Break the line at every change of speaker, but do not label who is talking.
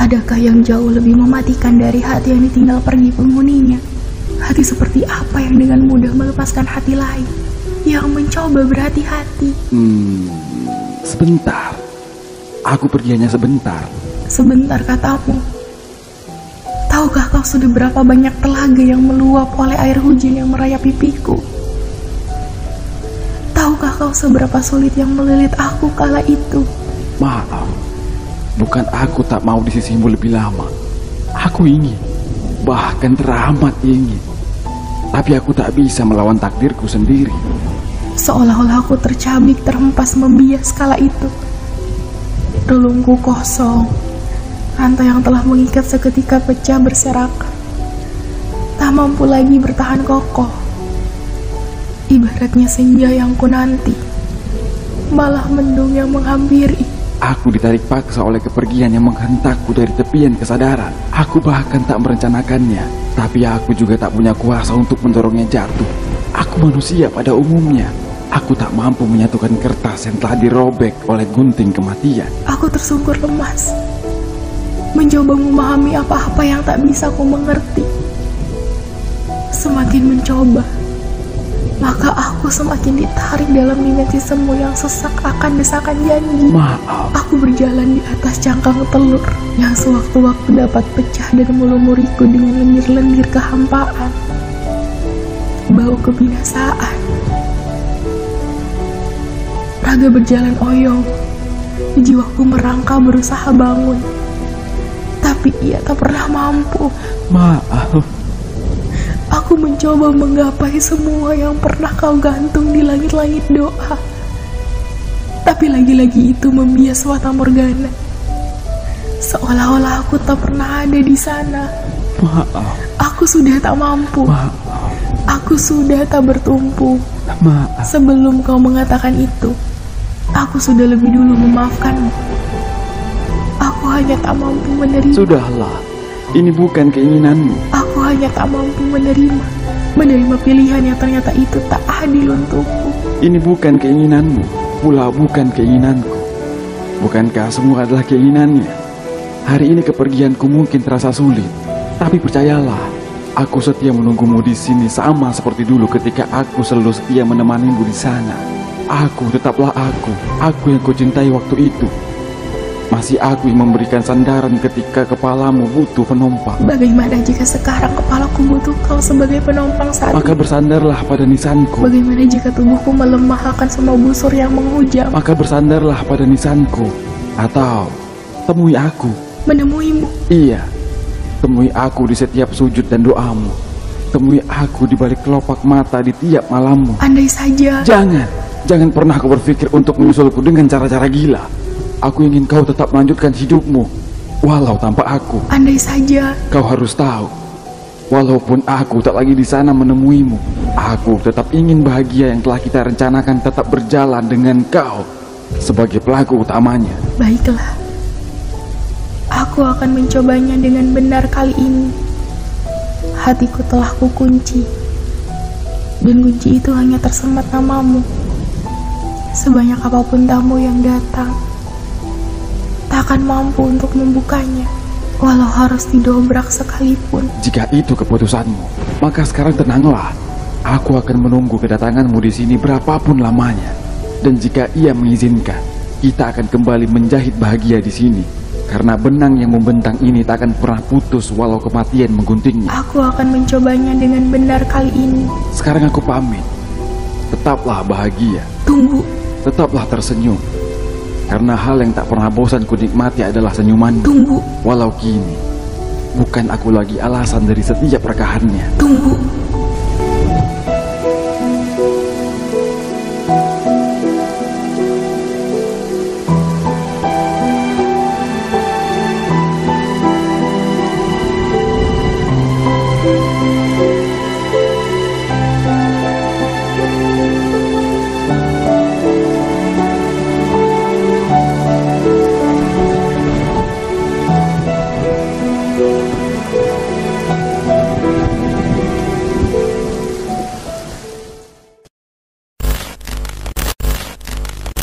Adakah yang jauh lebih mematikan dari hati yang ditinggal pergi penghuninya? Hati seperti apa yang dengan mudah melepaskan hati lain? Yang mencoba berhati-hati.
Hmm, sebentar. Aku pergi hanya sebentar.
Sebentar katamu. Tahukah kau sudah berapa banyak telaga yang meluap oleh air hujan yang merayap pipiku? Tahukah kau seberapa sulit yang melilit aku kala itu?
Maaf, bukan aku tak mau di sisimu lebih lama. Aku ingin, bahkan teramat ingin. Tapi aku tak bisa melawan takdirku sendiri.
Seolah-olah aku tercabik terhempas membias kala itu. Relungku kosong. Rantai yang telah mengikat seketika pecah berserakan. Tak mampu lagi bertahan kokoh. Ibaratnya senja yang ku nanti. Malah mendung yang menghampiri.
Aku ditarik paksa oleh kepergian yang menghentakku dari tepian kesadaran. Aku bahkan tak merencanakannya. Tapi aku juga tak punya kuasa untuk mendorongnya jatuh. Aku manusia pada umumnya. Aku tak mampu menyatukan kertas yang telah dirobek oleh gunting kematian.
Aku tersungkur lemas. Mencoba memahami apa-apa yang tak bisa ku mengerti. Semakin mencoba, maka aku semakin ditarik dalam dimensi semu yang sesak akan desakan janji.
Maaf,
Aku berjalan di atas cangkang telur yang sewaktu-waktu dapat pecah dan melumuriku dengan lendir-lendir kehampaan. Bau kebinasaan. Raga berjalan oyong. Jiwaku merangkak berusaha bangun. Tapi ia tak pernah mampu.
maaf.
Aku mencoba menggapai semua yang pernah kau gantung di langit-langit doa. Tapi lagi-lagi itu membias Wata Morgana. Seolah-olah aku tak pernah ada di sana.
Maaf,
Aku sudah tak mampu.
maaf,
Aku sudah tak bertumpu.
maaf.
Sebelum kau mengatakan itu, aku sudah lebih dulu memaafkanmu. Aku hanya tak mampu menerima.
Sudahlah, ini bukan keinginanmu.
Hanya tak mampu menerima. Menerima pilihan yang ternyata itu tak adil untukku.
Ini bukan keinginanmu, pula bukan keinginanku. Bukankah semua adalah keinginannya? Hari ini kepergianku mungkin terasa sulit, tapi percayalah, aku setia menunggumu di sini sama seperti dulu ketika aku selalu setia menemanimu di sana. Aku tetaplah aku, aku yang kau cintai waktu itu. Masih aku yang memberikan sandaran ketika kepalamu butuh penumpang.
Bagaimana jika sekarang kepalaku butuh kau sebagai penumpang saat
Maka
ini?
bersandarlah pada nisanku.
Bagaimana jika tubuhku melemah akan semua busur yang menghujam?
Maka bersandarlah pada nisanku. Atau temui aku.
Menemuimu,
Iya, temui aku di setiap sujud dan doamu. Temui aku di balik kelopak mata di tiap malammu.
andai saja
Jangan, jangan pernah kau berpikir untuk menyusulku dengan cara-cara gila. Aku ingin kau tetap melanjutkan hidupmu, walau tanpa aku.
Andai saja.
Kau harus tahu, walaupun aku tak lagi di sana menemuimu, aku tetap ingin bahagia yang telah kita rencanakan tetap berjalan dengan kau sebagai pelaku utamanya.
Baiklah. Aku akan mencobanya dengan benar kali ini. Hatiku telah kukunci. Dan kunci itu hanya tersemat namamu. Sebanyak apa pun tamu yang datang Tak akan mampu untuk membukanya Walau harus didobrak sekalipun
Jika itu keputusanmu, maka sekarang tenanglah. Aku akan menunggu kedatanganmu di sini berapapun lamanya. Dan jika ia mengizinkan, kita akan kembali menjahit bahagia di sini. Karena benang yang membentang ini tak akan pernah putus walau kematian mengguntingnya.
Aku akan mencobanya dengan benar kali ini
Sekarang aku pamit. Tetaplah bahagia,
Tunggu
tetaplah tersenyum. Karena hal yang tak pernah bosan ku nikmati adalah senyumanmu.
Tunggu
Walau kini, bukan aku lagi alasan dari setiap rekahannya.
Tunggu